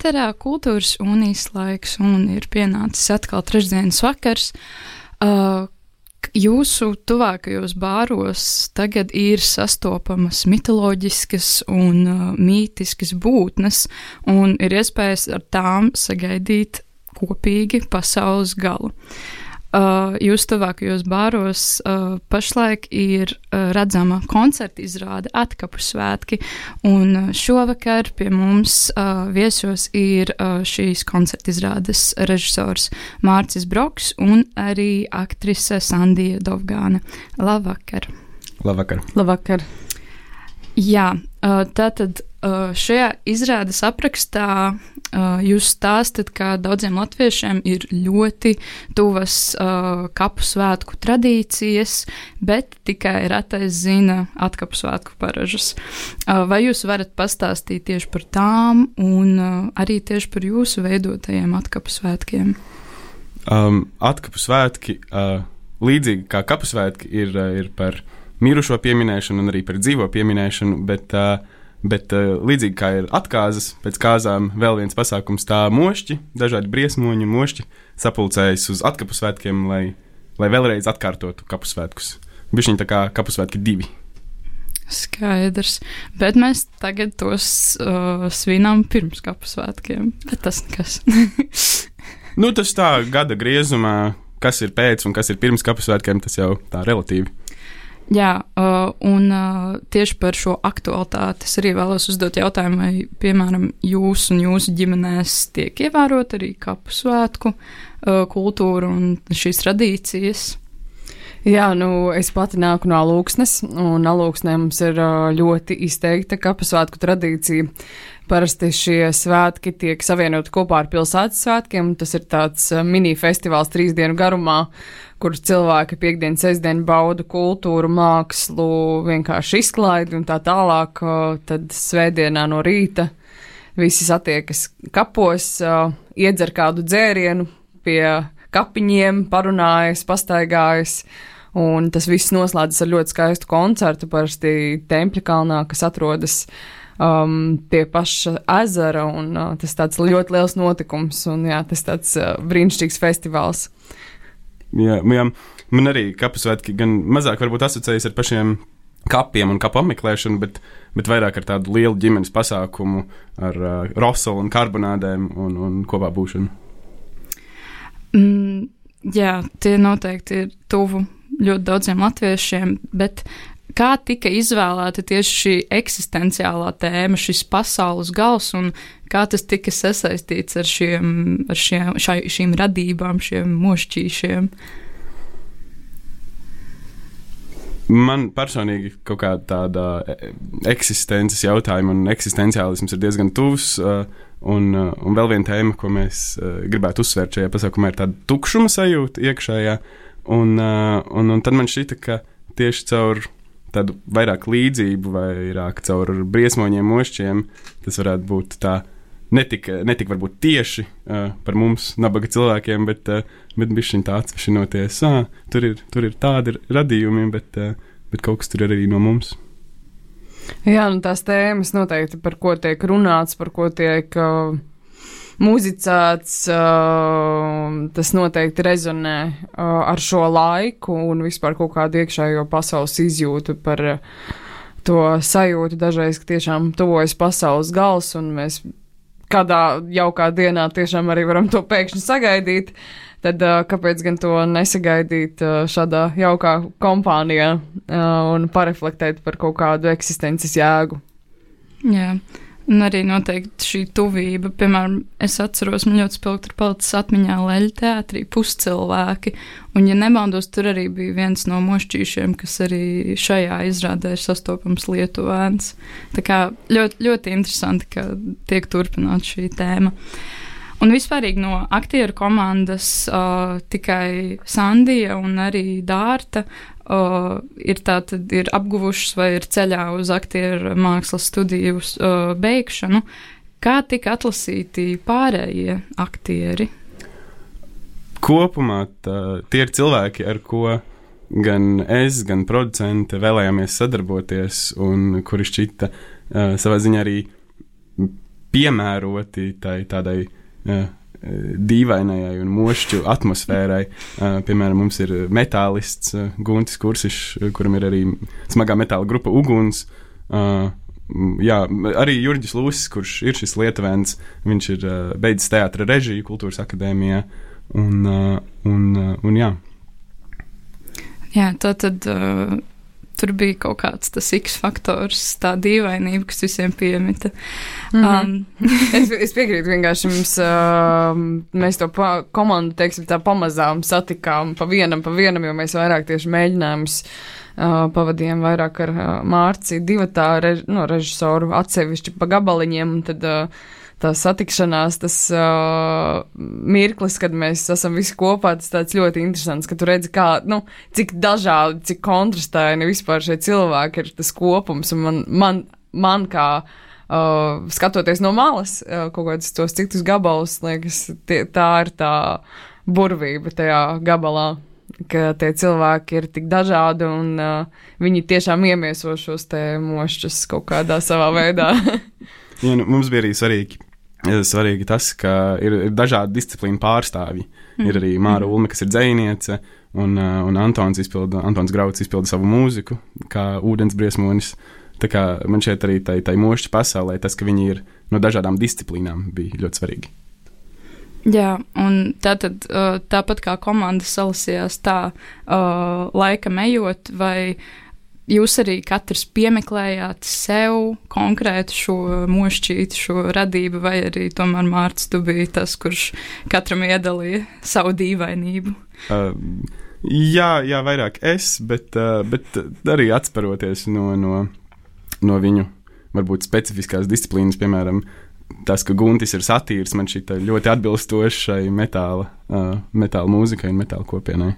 Ēterā kultūras unijas laiks un ir pienācis atkal trešdienas vakars. Uh, jūsu tuvākajos bāros tagad ir sastopamas mitoloģiskas un uh, mītiskas būtnes, un ir iespējas ar tām sagaidīt kopīgi pasaules galu. Uh, jūs tuvākajos bāros uh, pašlaik ir uh, redzama koncerta izrāde Atkapu svētki, un uh, šovakar pie mums uh, viesos ir uh, šīs koncerta izrādes režisors Mārcis Broks un arī aktrise Sandija Dovgāna. Labvakar! Labvakar! Labvakar! Jā, tātad šajā izrādes aprakstā jūs stāstat, ka daudziem latviešiem ir ļoti tuvas kapu svētku tradīcijas, bet tikai retais zina atkapu svētku paražas. Vai jūs varat pastāstīt tieši par tām un arī tieši par jūsu veidotajiem atkapu svētkiem? Um, atkapu svētki, uh, līdzīgi kā kapu svētki, ir, ir par mirušo pieminēšanu un arī par dzīvo pieminēšanu, bet, uh, bet uh, līdzīgi kā ir atkāzes, pēc kāzām vēl viens pasākums tā mošķi, dažādi briesmoņi un mošķi sapulcējas uz atkapu svētkiem, lai, lai vēlreiz atkārtotu kapu svētkus. Bišķiņ tā kā kapu svētki divi. Skaidrs, bet mēs tagad tos uh, svinām pirms kapu svētkiem, bet tas nekas. nu, tas tā gada griezumā, kas ir pēc un kas ir pirms kapu svētkiem, tas jau tā relatīvi. Jā, uh, un uh, tieši par šo aktualitāti es arī vēlos uzdot jautājumu, vai, piemēram, jūs un jūsu ģimenēs tiek ievērot arī kapu svētku uh, kultūra un šīs tradīcijas. Jā, nu, es pati nāku no Lūksnes, un Alūksnē mums ir ļoti izteikta kapasvētku tradīcija. Parasti šie svētki tiek savienoti kopā ar pilsētas svētkiem. Tas ir tāds mini festivāls trīs dienu garumā, kur cilvēki piekdienu, sestdienu bauda kultūru, mākslu, vienkārši izklaidi un tā tālāk. Tad svētdienā no rīta visi satiekas kapos, iedzer kādu dzērienu pie kapiņiem, parunājas, pastaigājas. Un tas viss noslēdzas ar ļoti skaistu koncertu, parasti Tempļa kalnā, kas atrodas um, pie paša ezera. Un, uh, tas tāds ļoti liels notikums, un jā, tas tāds uh, brīnišķīgs festivāls. Jā, jā, man arī kapusvētki gan mazāk varbūt asociējas ar pašiem kapiem un kapu apmeklēšanu, bet, bet vairāk ar tādu lielu ģimenes pasākumu, ar uh, rosolu un karbonādēm un, un kopā būšanu. Mm, jā, tie noteikti ir tuvu ļoti daudziem latviešiem, bet kā tika izvēlēta tieši šī eksistenciālā tēma, šis pasaules gals, un kā tas tika sasaistīts ar, šiem, ar šiem, šai, šīm radībām, šiem mošķīšiem? Man personīgi kaut kāda tāda eksistences jautājuma un eksistenciālisms ir diezgan tuvs. Un, un vēl viena tēma, ko mēs gribētu uzsvērt šajā pasākumā, ir tāda tukšuma sajūta iekšējā. Un, un, un tad man šķita, ka tieši caur tādu vairāk līdzību, vairāk caur briesmoņiem, mošķiem, tas varētu būt tā netik, netik varbūt tieši uh, par mums, nabaga cilvēkiem, bet, uh, bet bišķiņ tā atsevišķinoties, ah, tur ir, tur ir tādi radījumi, bet, uh, bet kaut kas tur ir arī no mums. Jā, nu tās tēmas noteikti, par ko tiek runāts, par ko tiek uh, muzicēts, tas noteikti rezonē ar šo laiku un vispār kaut kādu iekšējo pasaules izjūtu par to sajūtu dažreiz, ka tiešām tuvojas pasaules gals un mēs kādā jaukā dienā tiešām arī varam to pēkšņi sagaidīt. Tad kāpēc gan to nesagaidīt šādā jaukā kompānijā un pareflektēt par kaut kādu eksistences jēgu? Jā. Un arī noteikti šī tuvība, piemēram, es atceros, man ļoti spilgti ir palicis atmiņā leļu teātrī puscilvēki, un, ja nemaldos, tur arī bija viens no mošķīšiem, kas arī šajā izrādē ir sastopams lietuvēns. Tā kā ļoti, ļoti interesanti, ka tiek turpināt šī tēma. Un vispārīgi no aktieru komandas uh, tikai Sandija un arī Dārta uh, ir, tātad, ir apguvušas vai ir ceļā uz aktieru mākslas studiju uh, beigšanu. Kā tika atlasīti pārējie aktieri? Kopumā tā, tie ir cilvēki, ar ko gan es, gan producente vēlējāmies sadarboties, un kuri šķita uh, savā ziņā arī piemēroti tai, tādai uh, dīvainajai un mošķu atmosfērai. Uh, piemēram, mums ir metālists uh, Guntis Kursišs, kuram ir arī smagā metāla grupa Uguns. Jā, arī Jurģis Lūsis, kurš ir šis lietuvēns, viņš ir beidzis teātra režiju kultūras akadēmijā. Un, un, un jā. Jā, tā tad tur bija kaut kāds tas X faktors, tā dīvainība, kas visiem piemita. Mm -hmm. um, es, es piekrītu vienkārši mums, uh, mēs to pa, komandu, teiksim, tā pamazām satikām pa vienam, pa vienam, jo mēs vairāk tieši mēģinājumus uh, pavadījām vairāk ar uh, Mārci, divatā rež, no, režisoru atsevišķi pa gabaliņiem, tad uh, tā satikšanās, tas uh, mirklis, kad mēs esam visi kopā, tas tāds ļoti interesants, ka tu redzi, kā, nu, cik dažādi, cik kontrastaini vispār šie cilvēki ir tas kopums, un man, man, man kā uh, skatoties no malas uh, kaut kādus tos citus gabalus, liekas, tie, tā ir tā burvība tajā gabalā ka tie cilvēki ir tik dažādi un uh, viņi tiešām iemieso šos te mošķus kaut kādā savā veidā. ja, nu, mums bija arī svarīgi svarīgi tas, ka ir, ir dažādi disciplīnu pārstāvji. Mm. Ir arī Māra. Ulme, kas ir dzēniece, un, uh, un Antons, izpilda, Antons Grauds izpilda savu mūziku, kā ūdensbriesmonis. Tā kā man šeit arī tai, tai mošķi pasaulē, tas, ka viņi ir no dažādām disciplīnām, bija ļoti svarīgi. Jā, un tātad uh, tāpat kā komanda salasījās tā uh, laika ejot, vai uh, jūs arī katrs piemeklējāt sev konkrētu šo mošķītu, šo radību, vai arī tomēr Mārcis, tu biji tas, kurš katram iedalīja savu dīvainību? Uh, jā, jā, vairāk es, bet, uh, bet arī atskaroties no, no, no viņu varbūt specifiskās disciplīnas, piemēram, tas, ka Guntis ir satīrs, man šī ļoti atbilstošai metāla, uh, metāla mūzikai un metāla kopienai.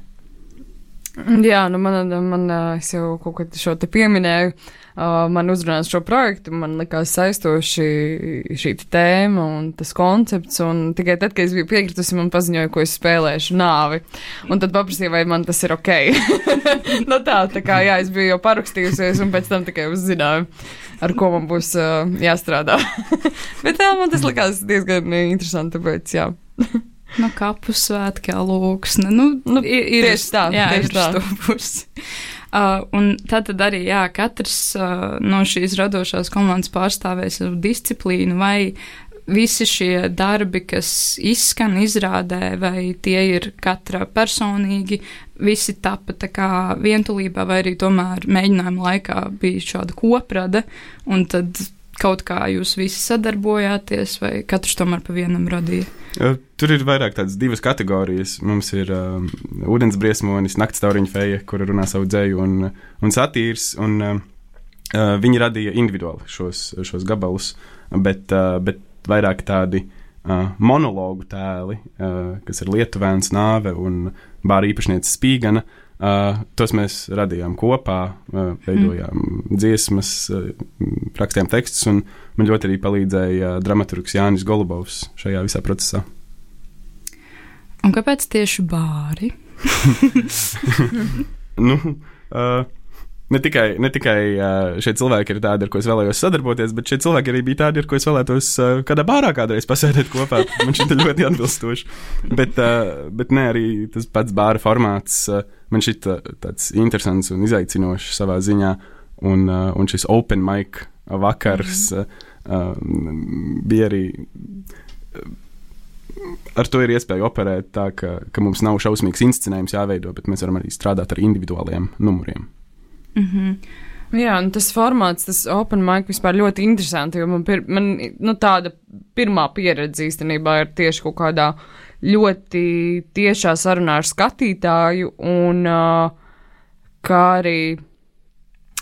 Jā, nu man, man, jau kaut kad šo te pieminēju, uh, man uzrunās šo projektu, man likās saistoši šī tēma un tas koncepts, un tikai tad, kad es biju piekritusi, man paziņoja, ko es spēlēšu nāvi, un tad paprasīja, vai man tas ir ok. nu tā, tā kā, jā, es biju jau parakstījusies, un pēc tam tikai uzzināju, ar ko man būs uh, jāstrādā. Bet tā, man tas likās diezgan interesanti, tāpēc, jā. Nu, kapu svētki, lūksne. Nu, nu, ir, ir tieši tā, jā, tieši tā. Uh, un tad arī, jā, katrs uh, no šīs radošās komandas pārstāvēs disciplīnu vai visi šie darbi, kas izskan izrādē, vai tie ir katra personīgi, visi tapa tā kā vientulībā, vai arī tomēr mēģinājuma laikā bija šāda koprada, un tad kaut kā jūs visi sadarbojāties, vai katrs tomēr pa vienam radīja? Tur ir vairāk tādas divas kategorijas. Mums ir uh, ūdensbriesmonis, naktstauriņa feja, kura runā savu dzēju, un, un satīrs. Un, uh, viņi radīja individuāli šos, šos gabalus, bet, bet vairāk tādi uh, monologu tēli, uh, kas ir Lietuvēns nāve un bāra īpašniece Spīgana. Uh, tos mēs radījām kopā, uh, veidojām mm. dziesmas, uh, rakstījām tekstus, un man ļoti arī palīdzēja uh, dramaturgs Jānis Golubovs šajā visā procesā. Un kāpēc tieši bāri? nu, uh, ne tikai, ne tikai šie cilvēki ir tādi, ar ko es vēlējos sadarboties, bet šie cilvēki arī bija tādi, ar ko es vēlētos kādā bārā kādreiz pasēdēt kopā. Man šķiet ļoti atbilstoši. Bet, bet ne arī tas pats bāra formāts. Man šķiet tāds interesants un izaicinošs savā ziņā. Un, un šis open mic vakars mm -hmm. bija arī. Ar to ir iespēja operēt tā, ka, ka mums nav šausmīgs inscenējums jāveido, bet mēs varam arī strādāt ar individuāliem numuriem. Mm -hmm. Jā, un tas formāts, tas open mic vispār ļoti interesanti, jo man, pir, man nu, tāda pirmā pieredze īstenībā ir tieši kaut kādā ļoti tiešā sarunā ar skatītāju, un uh, kā arī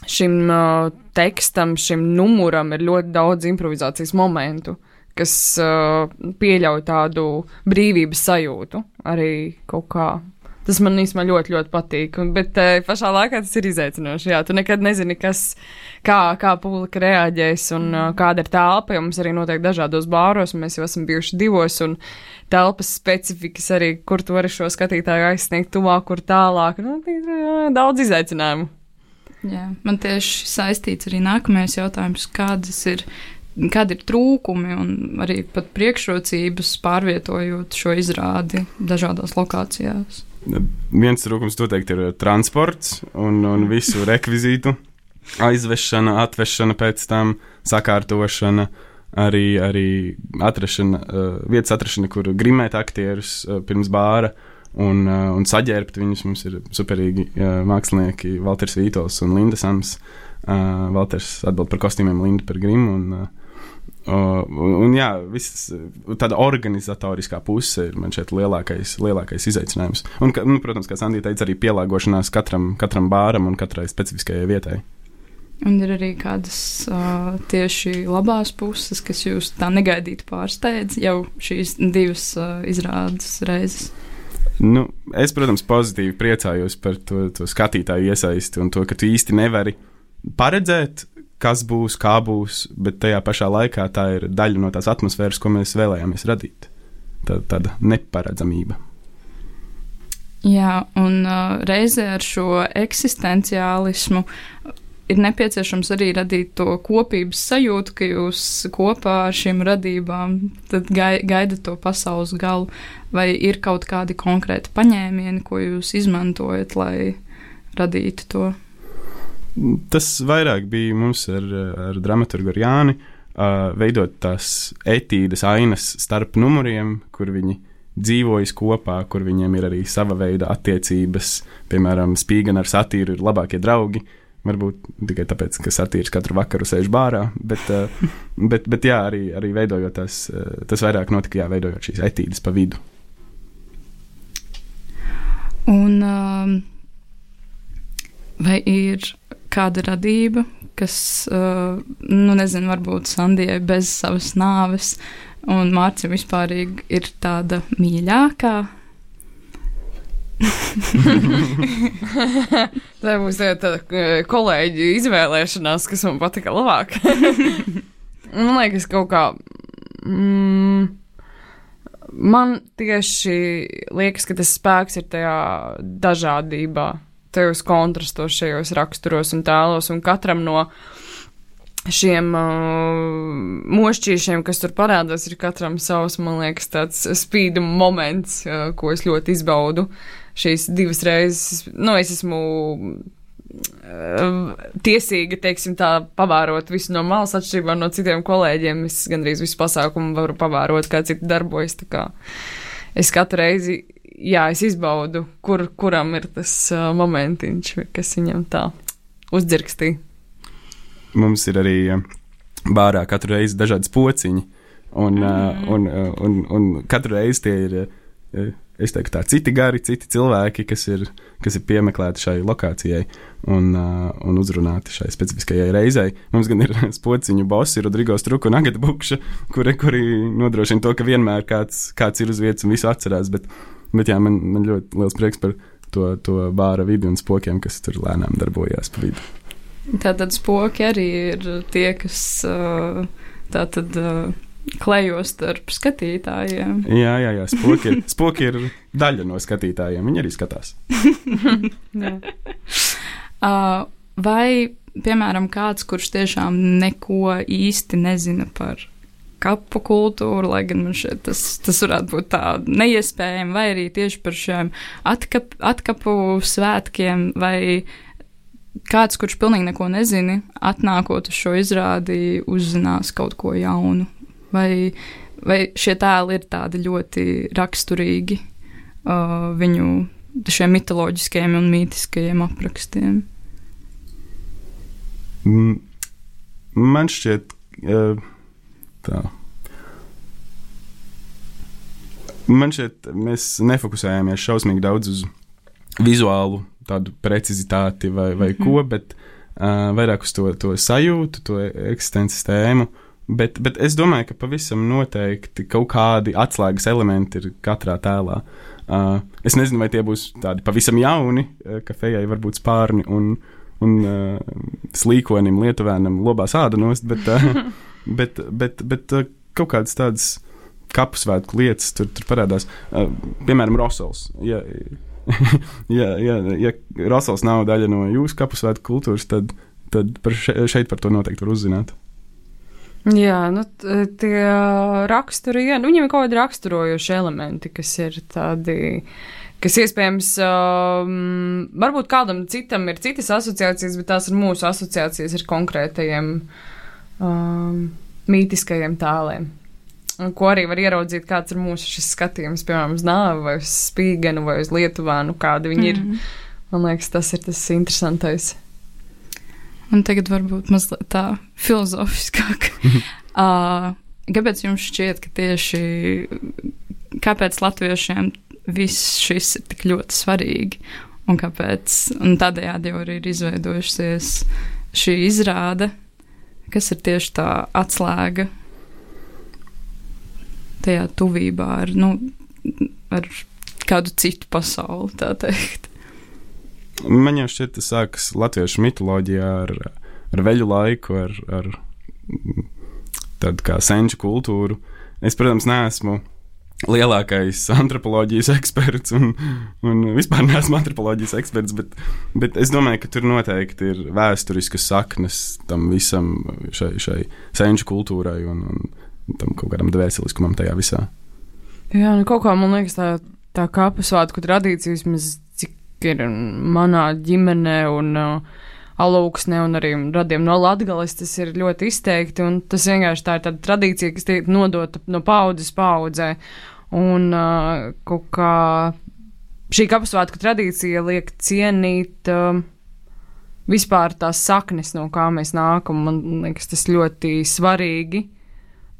šim uh, tekstam, šim numuram ir ļoti daudz improvizācijas momentu kas uh, pieļauj tādu brīvības sajūtu arī kaut kā. Tas man īstenībā ļoti, ļoti patīk. Bet uh, pašā laikā tas ir izaicinoši. Jā, tu nekad nezini, kas, kā, kā publika reaģēs un uh, kāda ir telpa. Jo mums arī notiek dažādos bāros, un mēs jau esam bijuši divos. Un telpas specifikas arī, kur tu vari šo skatītāju aizsniegt tuvāk, kur tālāk. Nu, daudz izaicinājumu. Jā, man tieši saistīts arī nākamais jautājums, kādas ir kādi ir trūkumi un arī pat priekšrocības pārvietojot šo izrādi dažādās lokācijās? Viens trūkums noteikti ir transports un, un visu rekvizītu aizvešana, atvešana pēc tam, sakārtošana, arī, arī atrašana, uh, vietas atrašana, kur grimēt aktierus uh, pirms bāra. Un, un saģērbt viņus mums ir superīgi mākslinieki Valters Vītols un Linda Sams. Valters atbild par kostīmiem, Linda par grimu. Un, uh, un, un jā, viss tāda organizatoriskā puse ir man šeit lielākais, lielākais izaicinājums. Un, ka, nu, protams, kā Sandija teica, arī pielāgošanās katram, katram bāram un katrai specifiskajai vietai. Un ir arī kādas uh, tieši labās puses, kas jūs tā negaidīti pārsteidz jau šīs divas uh, izrādes reizes. Nu, es, protams, pozitīvi priecājos par to, to skatītāju iesaisti un to, ka tu īsti nevari paredzēt, kas būs, kā būs, bet tajā pašā laikā tā ir daļa no tās atmosfēras, ko mēs vēlējāmies radīt. Tā, tāda neparedzamība. Jā, un uh, reizē ar šo eksistenciālismu ir nepieciešams arī radīt to kopības sajūtu, ka jūs kopā ar šīm radībām gaidat to pasaules galu, vai ir kaut kādi konkrēti paņēmieni, ko jūs izmantojat, lai radītu to? Tas vairāk bija mums ar, ar dramaturgu ar Jāni, uh, veidot tās etīdes ainas starp numuriem, kur viņi dzīvojas kopā, kur viņiem ir arī sava veida attiecības. Piemēram, Spīgana ar satīru ir labākie draugi. Varbūt tikai tāpēc, ka satīrs katru vakaru sēž bārā, bet, bet, bet jā, arī, arī veidojot tās, tas vairāk notika, jā, veidojot šīs etīdes pa vidu. Un um, vai ir kāda radība, kas, uh, nu, nezinu, varbūt Sandijai bez savas nāves, un Mārcis vispār ir tāda mīļākā. Tā būs tāda kolēģi izvēlēšanās, kas man patika labāk. man liekas, kaut kā. Mm, man tieši liekas, ka tas spēks ir tajā dažādībā tajos kontrastos, šajos raksturos un tēlos, un katram no šiem uh, mošķīšiem, kas tur parādās, ir katram savs, man liekas, tāds spīduma moments, uh, ko es ļoti izbaudu. Šīs divas reizes, nu, es esmu uh, tiesīga, teiksim, tā pavērot visu no malas, atšķirībā no citiem kolēģiem. Es gandrīz visu pasākumu varu pavērot, kā citi darbojas. Es katru reizi jā, es izbaudu, kur, kuram ir tas uh, momentiņš, kas viņam tā uzdzirkstīja. Mums ir arī bārā katru reizi dažādi pociņi, un, mm. un, un, un, un katru reizi tie ir. Es teiktu, tā citi gari, citi cilvēki, kas ir, kas ir piemeklēti šai lokācijai un, uh, un uzrunāti šai specifiskajai reizei. Mums gan ir spociņu bosi, Rodrigo Struka un Agata Bukša, kuri, kuri nodrošina to, ka vienmēr kāds, kāds ir uz vietas un visu atcerās, bet Bet jā, man, man ļoti liels prieks par to, to bāra vidi un spokiem, kas tur lēnām darbojās pa vidu. Tātad spoki arī ir tie, kas tātad klejo starp skatītājiem. Jā, jā, jā spoki, ir, spoki ir daļa no skatītājiem. Viņi arī skatās. Vai, piemēram, kāds, kurš tiešām neko īsti nezina par kapu kultūru, lai gan man šeit tas, tas varētu būt tā neiespējami, vai arī tieši par šiem atkap, atkapu svētkiem, vai kāds, kurš pilnīgi neko nezina, atnākot uz šo izrādi, uzzinās kaut ko jaunu, vai, vai šie tēli ir tādi ļoti raksturīgi uh, viņu šiem mitoloģiskajiem un mītiskajiem aprakstiem. Man šķiet, uh, tā. Man šķiet, mēs nefokusējāmies šausmīgi daudz uz vizuālu tādu precizitāti vai, vai mm ko, bet uh, vairāk uz to, to sajūtu, to eksistences tēmu. Bet, bet es domāju, ka pavisam noteikti kaut kādi atslēgas elementi ir katrā tēlā. Uh, es nezinu, vai tie būs tādi pavisam jauni, uh, ka fejai var būt spārni un, un uh, slīkonim, lietuvēnam lobā sāda nost, bet, uh, bet, bet, bet uh, kaut kādas tādas kapu svētku lietas tur, tur parādās. Uh, piemēram, Rosals. Ja, ja, ja, ja Rosals nav daļa no jūsu kapu svētku kultūras, tad, tad par še, šeit par to noteikti var uzzināt. Jā, nu, tie raksturi, nu, viņiem ir kaut kādi raksturojoši elementi, kas ir tādi, kas iespējams, um, varbūt kādam citam ir citas asociācijas, bet tās ir mūsu asociācijas ar konkrētajiem um, mītiskajiem tēliem. Ko arī var ieraudzīt, kāds ir mūsu skatījums, piemēram, uz nāvi vai uz spīganu vai uz lietuvānu, kādi viņi mm -hmm. ir. Mhm. Man liekas, tas ir tas interesantais. Un tagad varbūt mazliet tā filozofiskāk. uh, kāpēc jums šķiet, ka tieši kāpēc latviešiem viss šis ir tik ļoti svarīgi? Un kāpēc un tādējādi jau arī ir izveidojusies šī izrāde, kas ir tieši tā atslēga tajā tuvībā ar, nu, ar kādu citu pasauli, tā teikt. Man jau šķiet, tas sākas latviešu mitoloģijā ar, ar veļu laiku, ar, ar tādu kā senču kultūru. Es, protams, neesmu lielākais antropoloģijas eksperts, un, un vispār neesmu antropoloģijas eksperts, bet, bet es domāju, ka tur noteikti ir vēsturiskas saknes tam visam, šai, šai senču kultūrai un, un tam kaut kādam dvēseliskumam tajā visā. Jā, nu kaut kā man liekas, tā, tā kāpu svētku tradīcijas, mēs ir manā ģimenē un uh, alūksne un arī radiem no latgales, tas ir ļoti izteikti, un tas vienkārši tā ir tāda tradīcija, kas tiek nodota no paudzes paudzē, un uh, kaut kā šī kapusvētku tradīcija liek cienīt uh, vispār tās saknes, no kā mēs nākam, man liekas, tas ļoti svarīgi.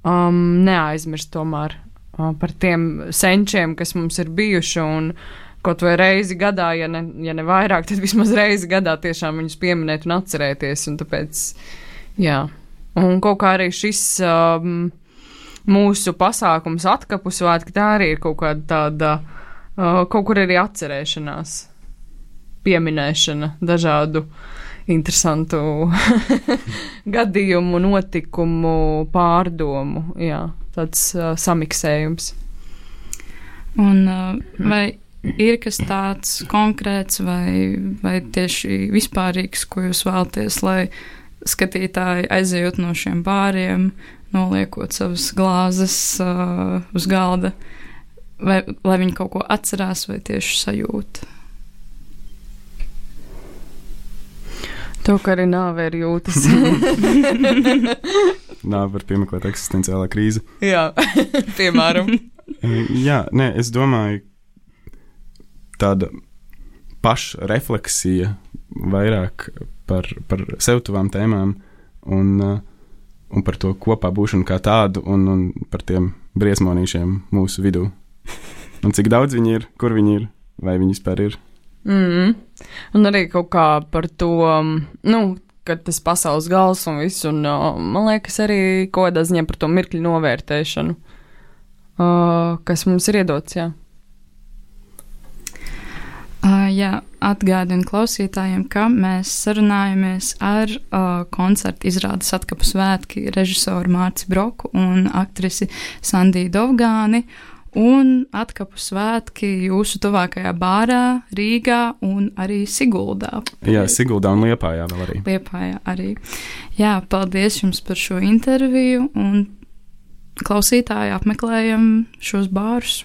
Um, neaizmirst tomēr uh, par tiem senčiem, kas mums ir bijuši, un uh, kaut vai reizi gadā, ja ne, ja ne vairāk, tad vismaz reizi gadā tiešām viņus pieminēt un atcerēties. Un tāpēc, jā, un kaut kā arī šis um, mūsu pasākums atkapu svētki, tā arī ir kaut kāda tāda, uh, kaut kur arī atcerēšanās, pieminēšana dažādu interesantu gadījumu, notikumu, pārdomu, jā, tāds uh, samiksējums. Un, uh, vai ir kas tāds konkrēts vai, vai tieši vispārīgs, ko jūs vēlaties, lai skatītāji aizejot no šiem bāriem, noliekot savas glāzes uh, uz galda, vai lai viņi kaut ko atcerās vai tieši sajūt? To, ka arī nāve ir jūtas. nāve var piemeklēt eksistenciālā krīze. Jā, piemēram. Jā, nē, es domāju, tāda pašrefleksija vairāk par, par sev tuvām tēmām un, uh, un par to kopā būšanu kā tādu un, un par tiem briesmonīšiem mūsu vidū. Un cik daudz viņi ir, kur viņi ir, vai viņi vispār ir. Mm. Un arī kaut kā par to, nu, kad tas pasaules gals un viss, un uh, man liekas arī kaut kādā ziņā par to mirkļu novērtēšanu, uh, kas mums ir iedots, jā. Jā, atgādinu klausītājiem, ka mēs sarunājamies ar uh, koncertu izrādes atkapu svētki režisoru Mārci Broku un aktrisi Sandiju Dovgāni. Un atkapu svētki jūsu tuvākajā bārā, Rīgā un arī Siguldā. Jā, Siguldā un Liepājā vēl arī. Liepājā arī. Jā, paldies jums par šo interviju un klausītāji apmeklējam šos bārus.